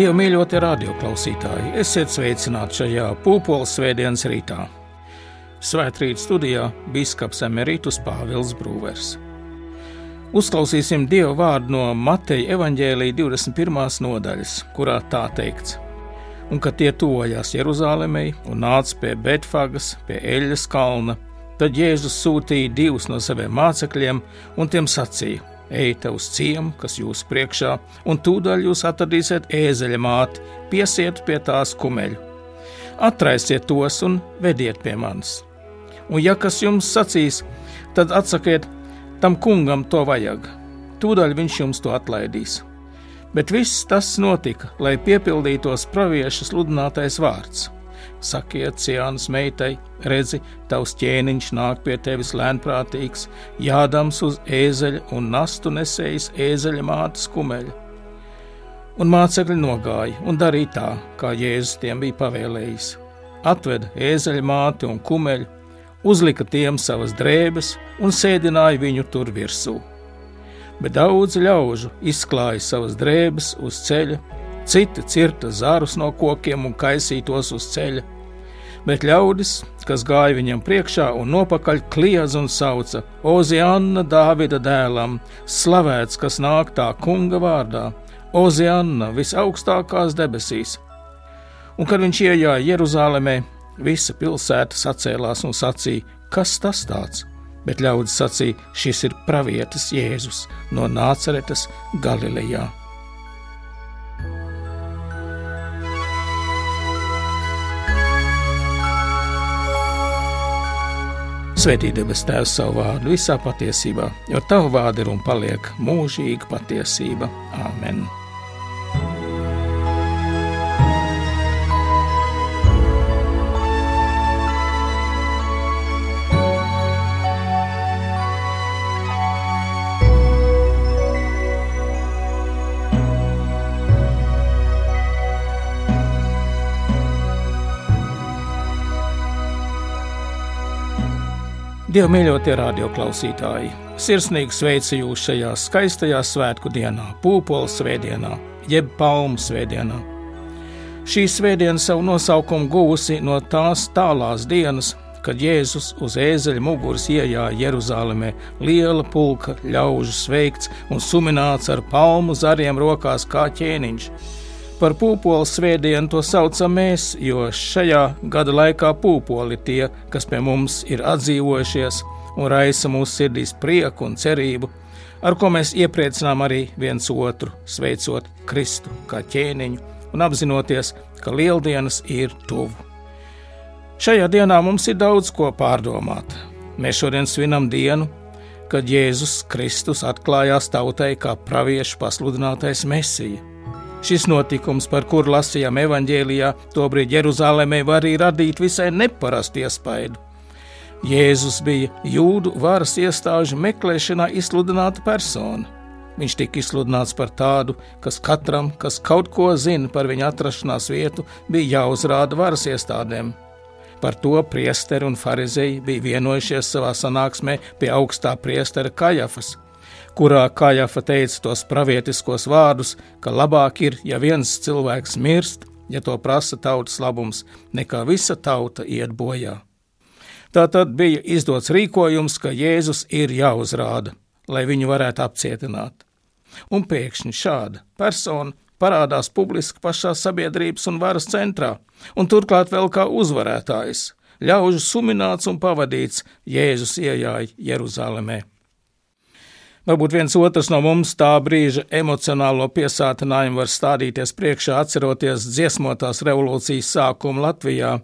Dievu mīļotie radioklausītāji, esiet sveicināti šajā pūpoles svētdienas rītā. Svētrīt studijā biskups Emerītus Pāvils Brūvers. Uzklausīsim Dieva vārdu no Mateja evaņģēlīja 21. nodaļas, kurā tā teikts: Un kad tie tuvojās Jeruzalemei un nāca pie Betfagas, pie Eļas kalna, tad Jēzus sūtīja divus no saviem mācekļiem un tiem sacīja: Ejiet uz ciemu, kas jūs priekšā, un tūdaļ jūs atradīsiet ēzeļa māti, piesiet pie tās kumeļu. Atraisiet tos un vediet pie manis. Un, ja kas jums sacīs, tad atsakiet, tam kungam to vajag. Tūdaļ viņš jums to atlaidīs. Bet viss tas notika, lai piepildītos pravieša sludinātais vārds Sakiet, Ciānas meitai, redzi, tavs ķēniņš nāk pie tevis lēnprātīgs, jādams uz ēzeļa un nastu nesējis ēzeļa mātes kumeļa. Un mācekļi nogāja un darīja tā, kā Jēzus tiem bija pavēlējis. Atveda ēzeļa māti un kumeļu, uzlika tiem savas drēbes un sēdināja viņu tur virsū. Bet daudz ļaužu izklāja savas drēbes uz ceļa citi cirta zarus no kokiem un kaisītos uz ceļa. Bet ļaudis, kas gāja viņam priekšā un nopakaļ kliedz un sauca: Oziāna Dāvida dēlam, slavēts, kas nāk tā kunga vārdā, Oziāna visaugstākās debesīs. Un kad viņš ienāca Jeruzalemē, visa pilsēta sacēlās un sacīja: Kas tas tāds? Bet ļaudis sacīja: Šis ir pravietis Jēzus no Nāceretes Galilejā. Svētī debes Tēvs savu vārdu visā patiesībā, jo Tava vārda ir un paliek mūžīga patiesība. Āmen! Dievu mīļotie radioklausītāji, sirsnīgi sveicu jūs šajā skaistajā svētku dienā, Pūpoles svētdienā, jeb Palmu svētdienā. Šī svētdiena savu nosaukumu guvusi no tās tālās dienas, kad Jēzus uz ēzeļa muguras iejāja Jeruzalemē, liela pulka ļaužu sveikts un sumināts ar palmu zariem rokās kā ķēniņš Par pūpolu svētdienu to saucam mēs, jo šajā gada laikā pūpoli tie, kas pie mums ir atdzīvojušies un raisa mūsu sirdīs prieku un cerību, ar ko mēs iepriecinām arī viens otru, sveicot Kristu kā ķēniņu un apzinoties, ka lieldienas ir tuvu. Šajā dienā mums ir daudz ko pārdomāt. Mēs šodien svinam dienu, kad Jēzus Kristus atklājās tautai kā praviešu pasludinātais Mesija. Šis notikums, par kuru lasījām evanģēlijā, tobrīd Jeruzalemē var arī radīt visai neparastu iespaidu. Jēzus bija jūdu varas iestāžu meklēšanā izsludināta persona. Viņš tika izsludināts par tādu, kas katram, kas kaut ko zina par viņa atrašanās vietu, bija jāuzrāda varas iestādēm. Par to priesteri un farizēji bija vienojušies savā sanāksmē pie augstā priestera Kajafas kurā Kājafa teica tos pravietiskos vārdus, ka labāk ir, ja viens cilvēks mirst, ja to prasa tautas labums, nekā visa tauta iet bojā. Tā tad bija izdots rīkojums, ka Jēzus ir jāuzrāda, lai viņu varētu apcietināt. Un pēkšņi šāda persona parādās publiski pašā sabiedrības un varas centrā, un turklāt vēl kā uzvarētājs, ļaužu sumināts un pavadīts Jēzus iejāja Jeruzalemē. Varbūt viens otrs no mums tā brīža emocionālo piesātinājumu var stādīties priekšā, atceroties dziesmotās revolūcijas sākumu Latvijā.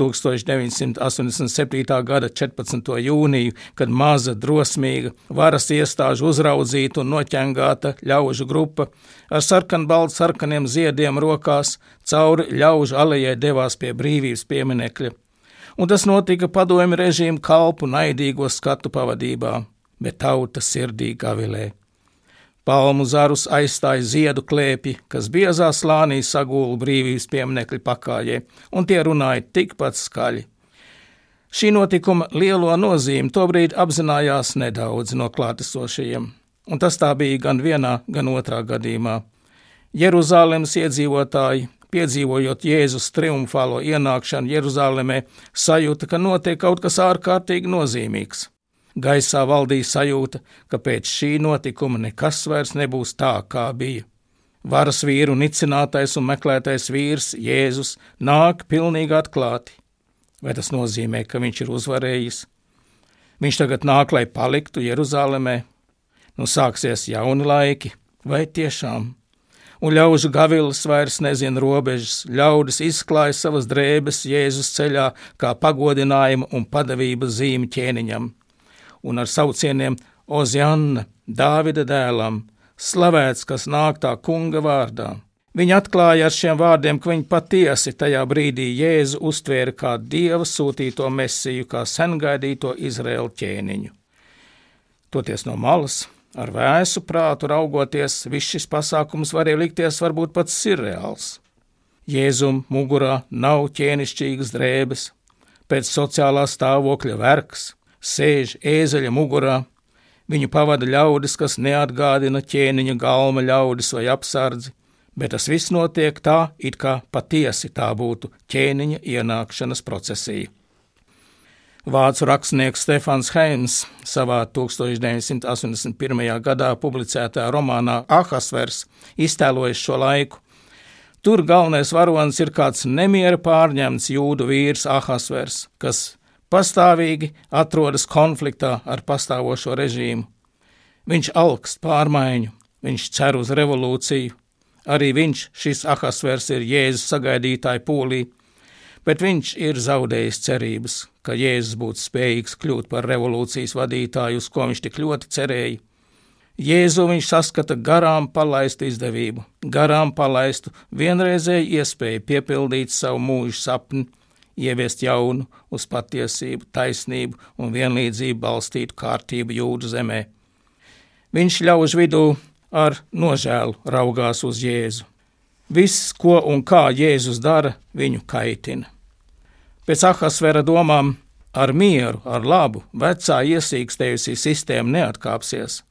1987. gada 14. jūniju, kad maza, drosmīga, varas iestāžu uzraudzīta un noķengāta ļaužu grupa ar sarkanbaltu sarkaniem ziediem rokās cauri ļaužu alejai devās pie brīvības pieminekļa. Un tas notika padomju režīmu kalpu naidīgo skatu pavadībā bet tauta sirdī gavilē. Palmu zarus aizstāja ziedu klēpji, kas biezā slānī sagūla brīvības pieminekļa pakājē, un tie runāja tikpat skaļi. Šī notikuma lielo nozīmi tobrīd apzinājās nedaudz no klātesošajiem, un tas tā bija gan vienā, gan otrā gadījumā. Jeruzalemes iedzīvotāji, piedzīvojot Jēzus triumfālo ienākšanu Jeruzalemē, sajūta, ka notiek kaut kas ārkārtīgi nozīmīgs. Gaisā valdīja sajūta, ka pēc šī notikuma nekas vairs nebūs tā, kā bija. Varas vīru nicinātais un meklētais vīrs, Jēzus, nāk pilnīgi atklāti. Vai tas nozīmē, ka viņš ir uzvarējis? Viņš tagad nāk, lai paliktu Jeruzalemē. Nu sāksies jauni laiki, vai tiešām? Un ļaužu gavilis vairs nezina robežas, ļaudis izklāja savas drēbes Jēzus ceļā kā pagodinājumu un padavību zīmi ķēniņam un ar saucieniem Ozianna, Dāvida dēlam, slavēts, kas nāk tā kunga vārdā. Viņa atklāja ar šiem vārdiem, ka viņa patiesi tajā brīdī Jēzu uztvēra kā dieva sūtīto mesiju, kā sengaidīto Izraēlu ķēniņu. Toties no malas, ar vēsu prātu raugoties, viss šis pasākums varēja likties varbūt pats sirreāls. Jēzum mugurā nav ķēnišķīgas drēbes, pēc sociālā stāvokļa vergs, sēž ēzeļa mugurā, viņu pavada ļaudis, kas neatgādina ķēniņa galma ļaudis vai apsardzi, bet tas viss notiek tā, it kā patiesi tā būtu ķēniņa ienākšanas procesija. Vācu rakstnieks Stefans Heims savā 1981. gadā publicētā romānā Ahasvers iztēlojas šo laiku. Tur galvenais varonis ir kāds nemiera pārņemts jūdu vīrs Ahasvers, kas pastāvīgi atrodas konfliktā ar pastāvošo režīmu. Viņš augst pārmaiņu, viņš cer uz revolūciju, arī viņš, šis Ahasvers, ir Jēzus sagaidītāja pūlī, bet viņš ir zaudējis cerības, ka Jēzus būtu spējīgs kļūt par revolūcijas vadītāju, uz ko viņš tik ļoti cerēja. Jēzu viņš saskata garām palaistu izdevību, garām palaistu vienreizēju iespēju piepildīt savu mūža sapni, ieviest jaunu, uz patiesību, taisnību un vienlīdzību balstītu kārtību jūdu zemē. Viņš ļauž vidū ar nožēlu raugās uz Jēzu. Viss, ko un kā Jēzus dara, viņu kaitina. Pēc Ahasvera domām, ar mieru, ar labu, vecā iesīkstējusī sistēma neatkāpsies.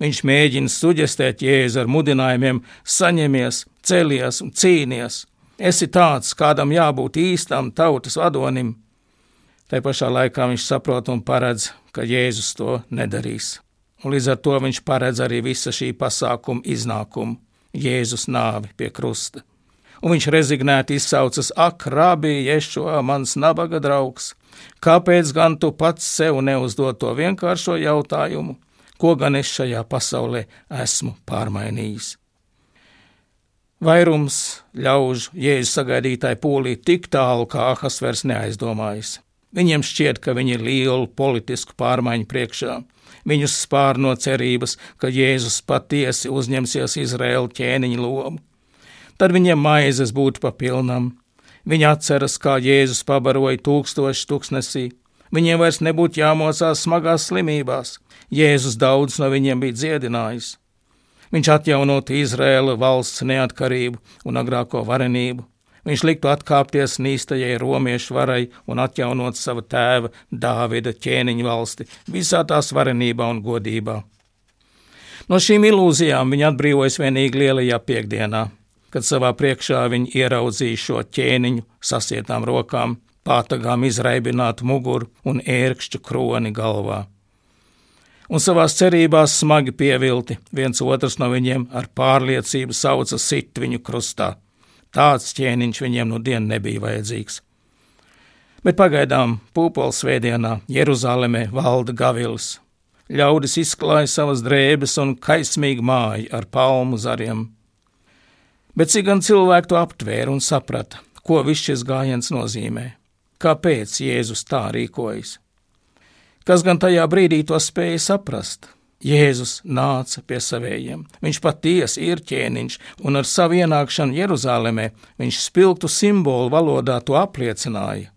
Viņš mēģina suģestēt Jēzu ar mudinājumiem: saņemies, celies un cīnies, esi tāds, kādam jābūt īstam tautas vadonim. Tā pašā laikā viņš saprot un paredz, ka Jēzus to nedarīs. Un līdz ar to viņš paredz arī visa šī pasākuma iznākumu, Jēzus nāvi pie krusta. Un viņš rezignēti izsaucas: Ak, rabī, Ješo, mans nabaga draugs, kāpēc gan tu pats sev neuzdod to vienkāršo jautājumu, ko gan es šajā pasaulē esmu pārmainījis? Vairums ļaužu Jēzus sagaidītāji pūlī tik tālu, kā Ahasvers neaizdomājas. Viņiem šķiet, ka viņi ir lielu politisku pārmaiņu priekšā. Viņus spārno cerības, ka Jēzus patiesi uzņemsies Izraēlu ķēniņa lomu. Tad viņiem maizes būtu pa pilnam. Viņi atceras, kā Jēzus pabaroja tūkstoši tūkstnesī. Viņiem vairs nebūtu jāmocās smagās slimībās. Jēzus daudz no viņiem bija dziedinājis. Viņš atjaunotu Izraēla valsts neatkarību un agrāko varenību. Viņš liktu atkāpties nīstajai romiešu varai un atjaunot savu tēva Dāvida ķēniņu valsti visā tās varenībā un godībā. No šīm ilūzijām viņa atbrīvojas vienīgi lielajā piekdienā, kad savā priekšā viņa ieraudzīja šo ķēniņu sasietām rokām, pātagām izraibinātu muguru un ērkšķu kroni galvā un savās cerībās smagi pievilti, viens otrs no viņiem ar pārliecību sauca sit viņu krustā. Tāds ķēniņš viņiem nu dien nebija vajadzīgs. Bet pagaidām pūpoles svētdienā Jeruzalemē valda gavils. Ļaudis izklāja savas drēbes un kaismīgi māja ar palmu zariem. Bet cik gan cilvēku to aptvēra un saprata, ko viss šis gājiens nozīmē? Kāpēc Jēzus tā rīkojas? Kas gan tajā brīdī to spēja saprast? Jēzus nāca pie saviem. Viņš patiesi ir ķēniņš, un ar savu ienākšanu Jeruzalemē viņš spilgtu simbolu valodā to apliecināja.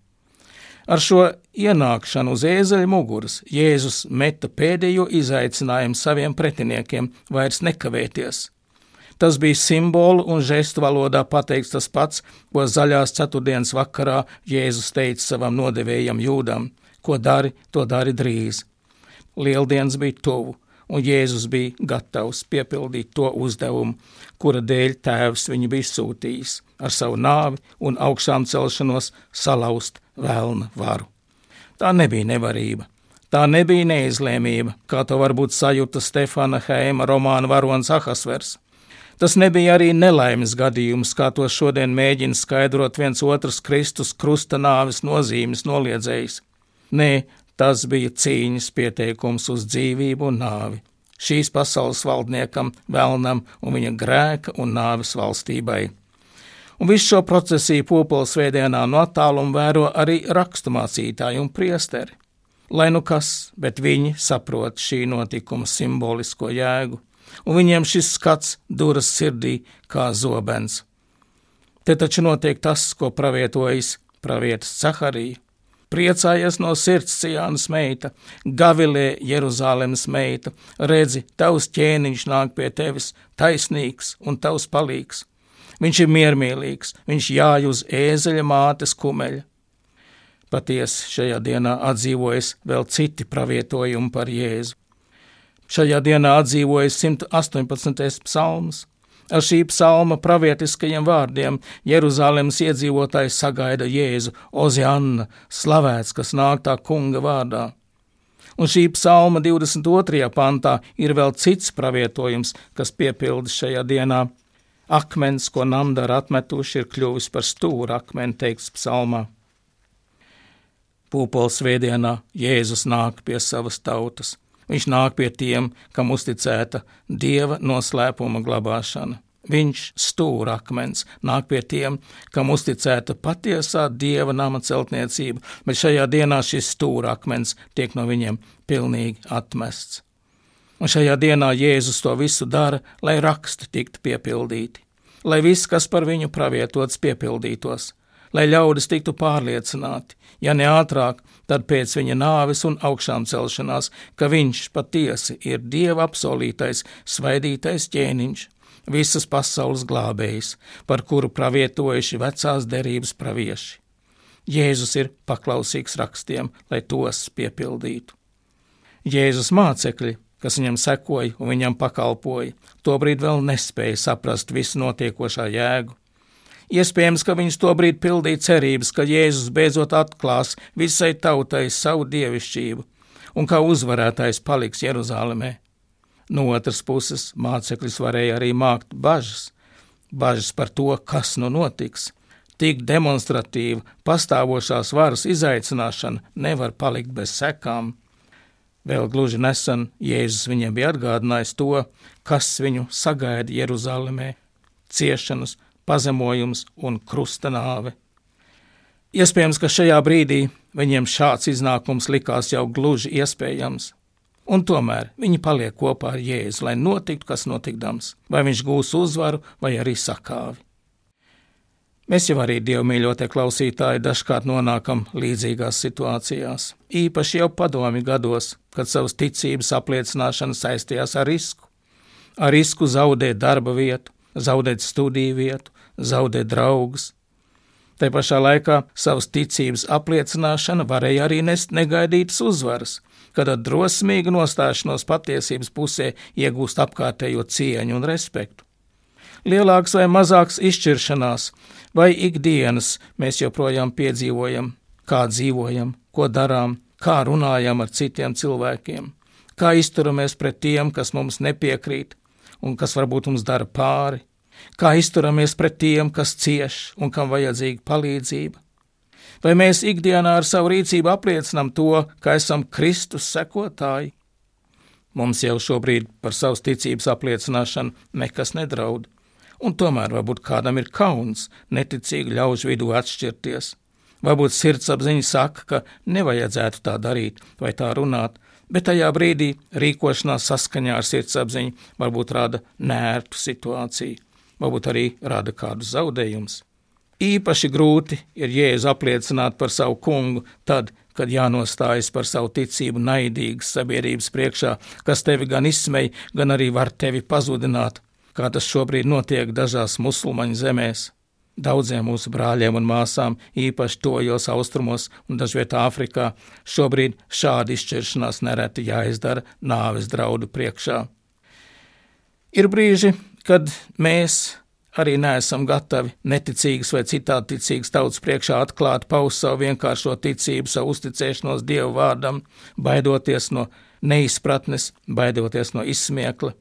Ar šo ienākšanu uz ēzeļa muguras Jēzus meta pēdējo izaicinājumu saviem pretiniekiem vairs nekavēties. Tas bija simbolu un žestu valodā pateikts tas pats, ko zaļās ceturtdienas vakarā Jēzus teica savam nodevējam jūdam: Ko dari, to dari drīz. Lieldienas bija tuvu, un Jēzus bija gatavs piepildīt to uzdevumu, kura dēļ tēvs viņu bija sūtījis ar savu nāvi un augšām celšanos salauzt vēlna varu. Tā nebija nevarība, tā nebija neizlēmība, kā to varbūt sajūta Stefana Heima romāna varonis Ahasvers. Tas nebija arī nelaimes gadījums, kā to šodien mēģina skaidrot viens otrs Kristus krusta nāves nozīmes noliedzējs. Nē, tas bija cīņas pieteikums uz dzīvību un nāvi. Šīs pasaules valdniekam, vēlnam un viņa grēka un nāves valstībai. Un visu šo procesiju popols svētdienā no attāluma vēro arī rakstumācītāji un priesteri. Lai nu kas, bet viņi saprot šī notikuma simbolisko jēgu un viņiem šis skats duras sirdī kā zobens. Te taču notiek tas, ko pravietojas pravietis Caharija. Priecājies no sirds, Cijānas meita, gavilē Jeruzālēmas meita, redzi, tavs ķēniņš nāk pie tevis, taisnīgs un tavs palīgs. Viņš ir miermīlīgs, viņš jāj uz ēzeļa mātes kumeļa. Patiesi šajā dienā atdzīvojas vēl citi pravietojumi par Jēzu. Šajā dienā atdzīvojas 118. psalms. Ar šī psalma pravietiskajiem vārdiem Jeruzalemes iedzīvotāji sagaida Jēzu, Ozianna, slavēts, kas nāk tā kunga vārdā. Un šī psalma 22. pantā ir vēl cits pravietojums, kas piepildis šajā dienā. Akmens, ko namdara atmetuši, ir kļuvis par stūra akmeni, teikts psalmā. Pūpols svētdienā Jēzus nāk pie savas tautas. Viņš nāk pie tiem, kam uzticēta dieva noslēpuma glabāšana. Viņš stūrakmens nāk pie tiem, kam uzticēta patiesā dieva nama celtniecība, bet šajā dienā šis stūrakmens tiek no viņiem pilnīgi atmests. Un šajā dienā Jēzus to visu dara, lai raksti tiktu piepildīti, lai viss, kas par viņu pravietots, piepildītos lai ļaudis tiktu pārliecināti, ja ne ātrāk, tad pēc viņa nāves un augšām celšanās, ka viņš patiesi ir Dieva apsolītais, svaidītais ķēniņš, visas pasaules glābējs, par kuru pravietojuši vecās derības pravieši. Jēzus ir paklausīgs rakstiem, lai tos piepildītu. Jēzus mācekļi, kas viņam sekoja un viņam pakalpoja, tobrīd vēl nespēja saprast visu notiekošā jēgu, Iespējams, ka viņus tobrīd pildīja cerības, ka Jēzus beidzot atklās visai tautai savu dievišķību un kā uzvarētājs paliks Jeruzalemē. No otras puses, mācekļus varēja arī mākt bažas, bažas par to, kas nu notiks. Tik demonstratīva pastāvošās varas izaicināšana nevar palikt bez sekām. Vēl gluži nesen Jēzus viņiem bija atgādinājis to, kas viņu sagaida Jeruzalemē - ciešanas, pazemojums un krusta nāve. Iespējams, ka šajā brīdī viņiem šāds iznākums likās jau gluži iespējams, un tomēr viņi paliek kopā ar Jēzu, lai notiktu, kas notikdams, vai viņš gūs uzvaru, vai arī sakāvi. Mēs jau arī dievmīļotie klausītāji dažkārt nonākam līdzīgās situācijās, īpaši jau padomi gados, kad savas ticības apliecināšana saistījās ar risku. Ar risku zaudēt darba vietu, zaudēt studiju vietu, zaudēt draugus. Te pašā laikā savas ticības apliecināšana varēja arī nest negaidītas uzvaras, kad ar drosmīgu nostāšanos patiesības pusē iegūst apkārtējo cieņu un respektu. Lielāks vai mazāks izšķiršanās vai ikdienas mēs joprojām piedzīvojam, kā dzīvojam, ko darām, kā runājam ar citiem cilvēkiem, kā izturamies pret tiem, kas mums nepiekrīt un kas varbūt mums dara pāri, kā izturamies pret tiem, kas cieš un kam vajadzīga palīdzība? Vai mēs ikdienā ar savu rīcību apliecinām to, ka esam Kristus sekotāji? Mums jau šobrīd par savas ticības apliecināšanu nekas nedraud, un tomēr varbūt kādam ir kauns neticīgi ļaužu vidū atšķirties. Varbūt sirdsapziņa saka, ka nevajadzētu tā darīt vai tā runāt, bet tajā brīdī rīkošanās saskaņā ar sirdsapziņu varbūt rada nērtu situāciju varbūt arī rada kādus zaudējumus. Īpaši grūti ir jēzu apliecināt par savu kungu tad, kad jānostājas par savu ticību naidīgas sabiedrības priekšā, kas tevi gan izsmej, gan arī var tevi pazudināt, kā tas šobrīd notiek dažās musulmaņu zemēs. Daudziem mūsu brāļiem un māsām, īpaši tojos austrumos un dažviet Āfrikā, šobrīd šāda izšķiršanās nereti jāizdara nāves draudu priekšā. Ir brīži, kad mēs arī neesam gatavi neticīgas vai citādi ticīgas tautas priekšā atklāt, paust savu vienkāršo ticību, savu uzticēšanos Dievu vārdam, baidoties no neizpratnes, baidoties no izsmiekla.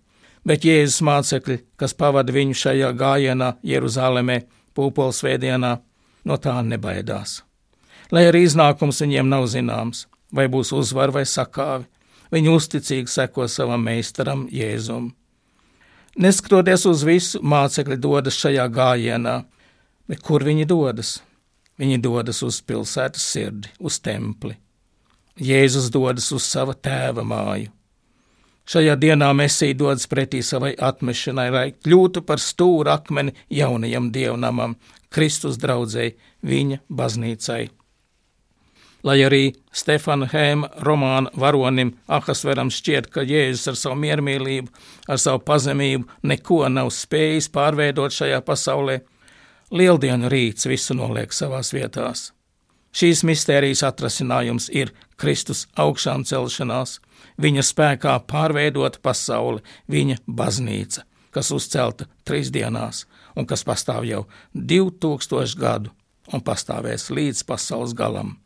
Bet Jēzus mācekļi, kas pavada viņu šajā gājienā Jeruzalemē, pūpoles vēdienā, no tā nebaidās. Lai arī iznākums viņiem nav zināms, vai būs uzvar vai sakāvi, viņi uzticīgi seko savam meistaram Jēzum. Neskatoties uz visu, mācekļi dodas šajā gājienā, bet kur viņi dodas? Viņi dodas uz pilsētas sirdi, uz templi. Jēzus dodas uz sava tēva māju. Šajā dienā Mēsī dodas pretī savai atmešanai, lai kļūtu par stūra akmeni jaunajam dievnamam, Kristus draudzēji, viņa baznīcai. Lai arī Stefana Hēma romāna varonim Ahasveram šķiet, ka Jēzus ar savu miermīlību, ar savu pazemību neko nav spējis pārveidot šajā pasaulē, lieldienu rīts visu noliek savās vietās. Šīs mistērijas atrasinājums ir Kristus augšām celšanās, viņa spēkā pārveidot pasauli, viņa baznīca, kas uzcelta trīs dienās un kas pastāv jau 2000 gadu un pastāvēs līdz pasaules galam.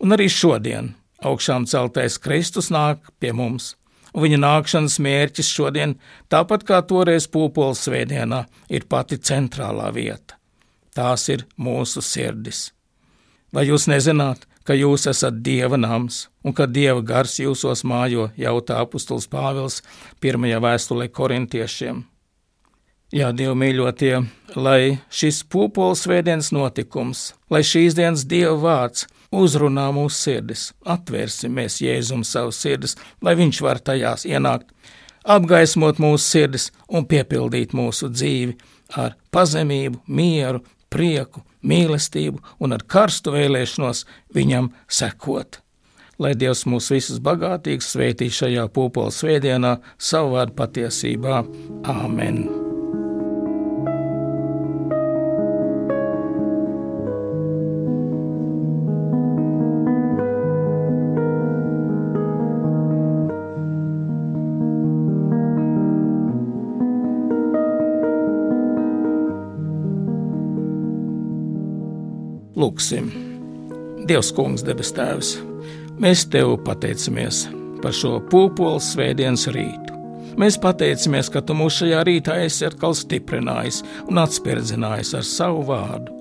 Un arī šodien augšām celtais Kristus nāk pie mums, un viņa nākšanas mērķis šodien, tāpat kā toreiz pūpoles svētdienā, ir pati centrālā vieta. Tās ir mūsu sirdis. Vai jūs nezināt, ka jūs esat Dieva nams un ka Dieva gars jūsos mājo, jautā apustulis Pāvils pirmajā vēstulē korintiešiem? Jā, Dieva mīļotie, lai šis pūpoles svētdienas notikums, lai šīs dienas Dieva vārds uzrunā mūsu sirdis, atvērsimies Jēzum savu sirdis, lai viņš var tajās ienākt, apgaismot mūsu sirdis un piepildīt mūsu dzīvi ar pazemību, mieru, prieku, mīlestību un ar karstu vēlēšanos viņam sekot. Lai Dievs mūs visus bagātīgi svētī šajā pūpoles svētdienā, savu vārdu patiesībā. Āmen! Lūksim, Dievs, Kungs, debes Tēvs, mēs Tev pateicamies par šo pūpolu svētdienas rītu. Mēs pateicamies, ka Tu mūs šajā rītā esi atkal stiprinājis un atspirdzinājis ar savu vārdu.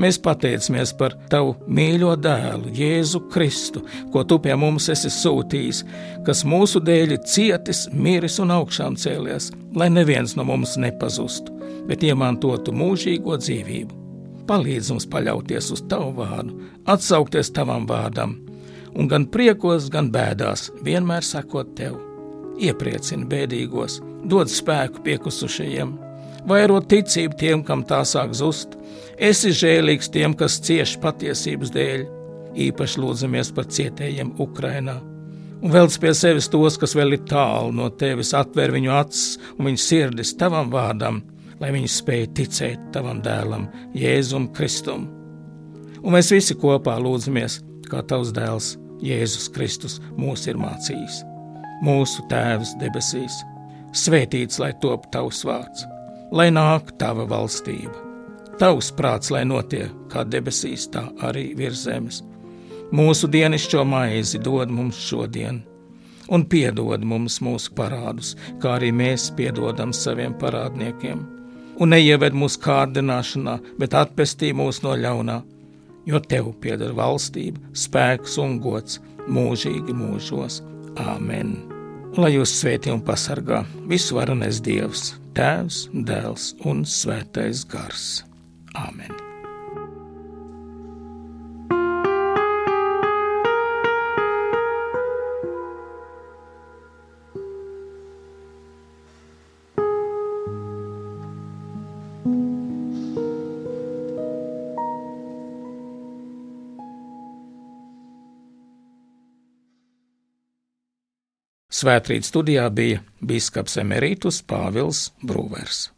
Mēs pateicamies par Tavu mīļo dēlu, Jēzu Kristu, ko Tu pie mums esi sūtījis, kas mūsu dēļ cietis, miris un augšām cēlies, lai neviens no mums nepazustu, bet iemantotu mūžīgo dzīvību. Palīdz mums paļauties uz Tavu vārdu, atsaukties Tavam vārdam, un gan priekos, gan bēdās vienmēr sakot Tev. Iepriecini bēdīgos, dod spēku piekusušajiem, vairot ticību tiem, kam tā sāk zust, esi žēlīgs tiem, kas cieš patiesības dēļ, īpaši lūdzamies par cietējiem Ukrainā. Un velc pie sevis tos, kas vēl ir tālu no tevis, atver viņu acis un viņu sirdis tavam vārdam, lai viņi spēj ticēt tavam dēlam, Jēzum Kristum. Un mēs visi kopā lūdzamies, kā tavs dēls Jēzus Kristus mūs ir mācījis. Mūsu Tēvs debesīs, svētīts lai top tavs vārds, lai nāk tava valstība. Tavs prāts, lai notiek kā debesīs, tā arī virs zemes. Mūsu dienascho maizi dod mums šodien, un piedod mums mūsu parādus, kā arī mēs piedodam saviem parādniekiem un neieved mūsu kārdināšanā, bet atpestī mūs no ļaunā, jo tev pieder valstība, spēks un gods mūžīgi mūžos. Āmen! Lai jūs svētī un pasargā visvarenais Dievs, Tēvs, Dēls un Svētais Gars. Āmen! Svētrīt studijā bija biskups Emerītus Pāvils Brūvers.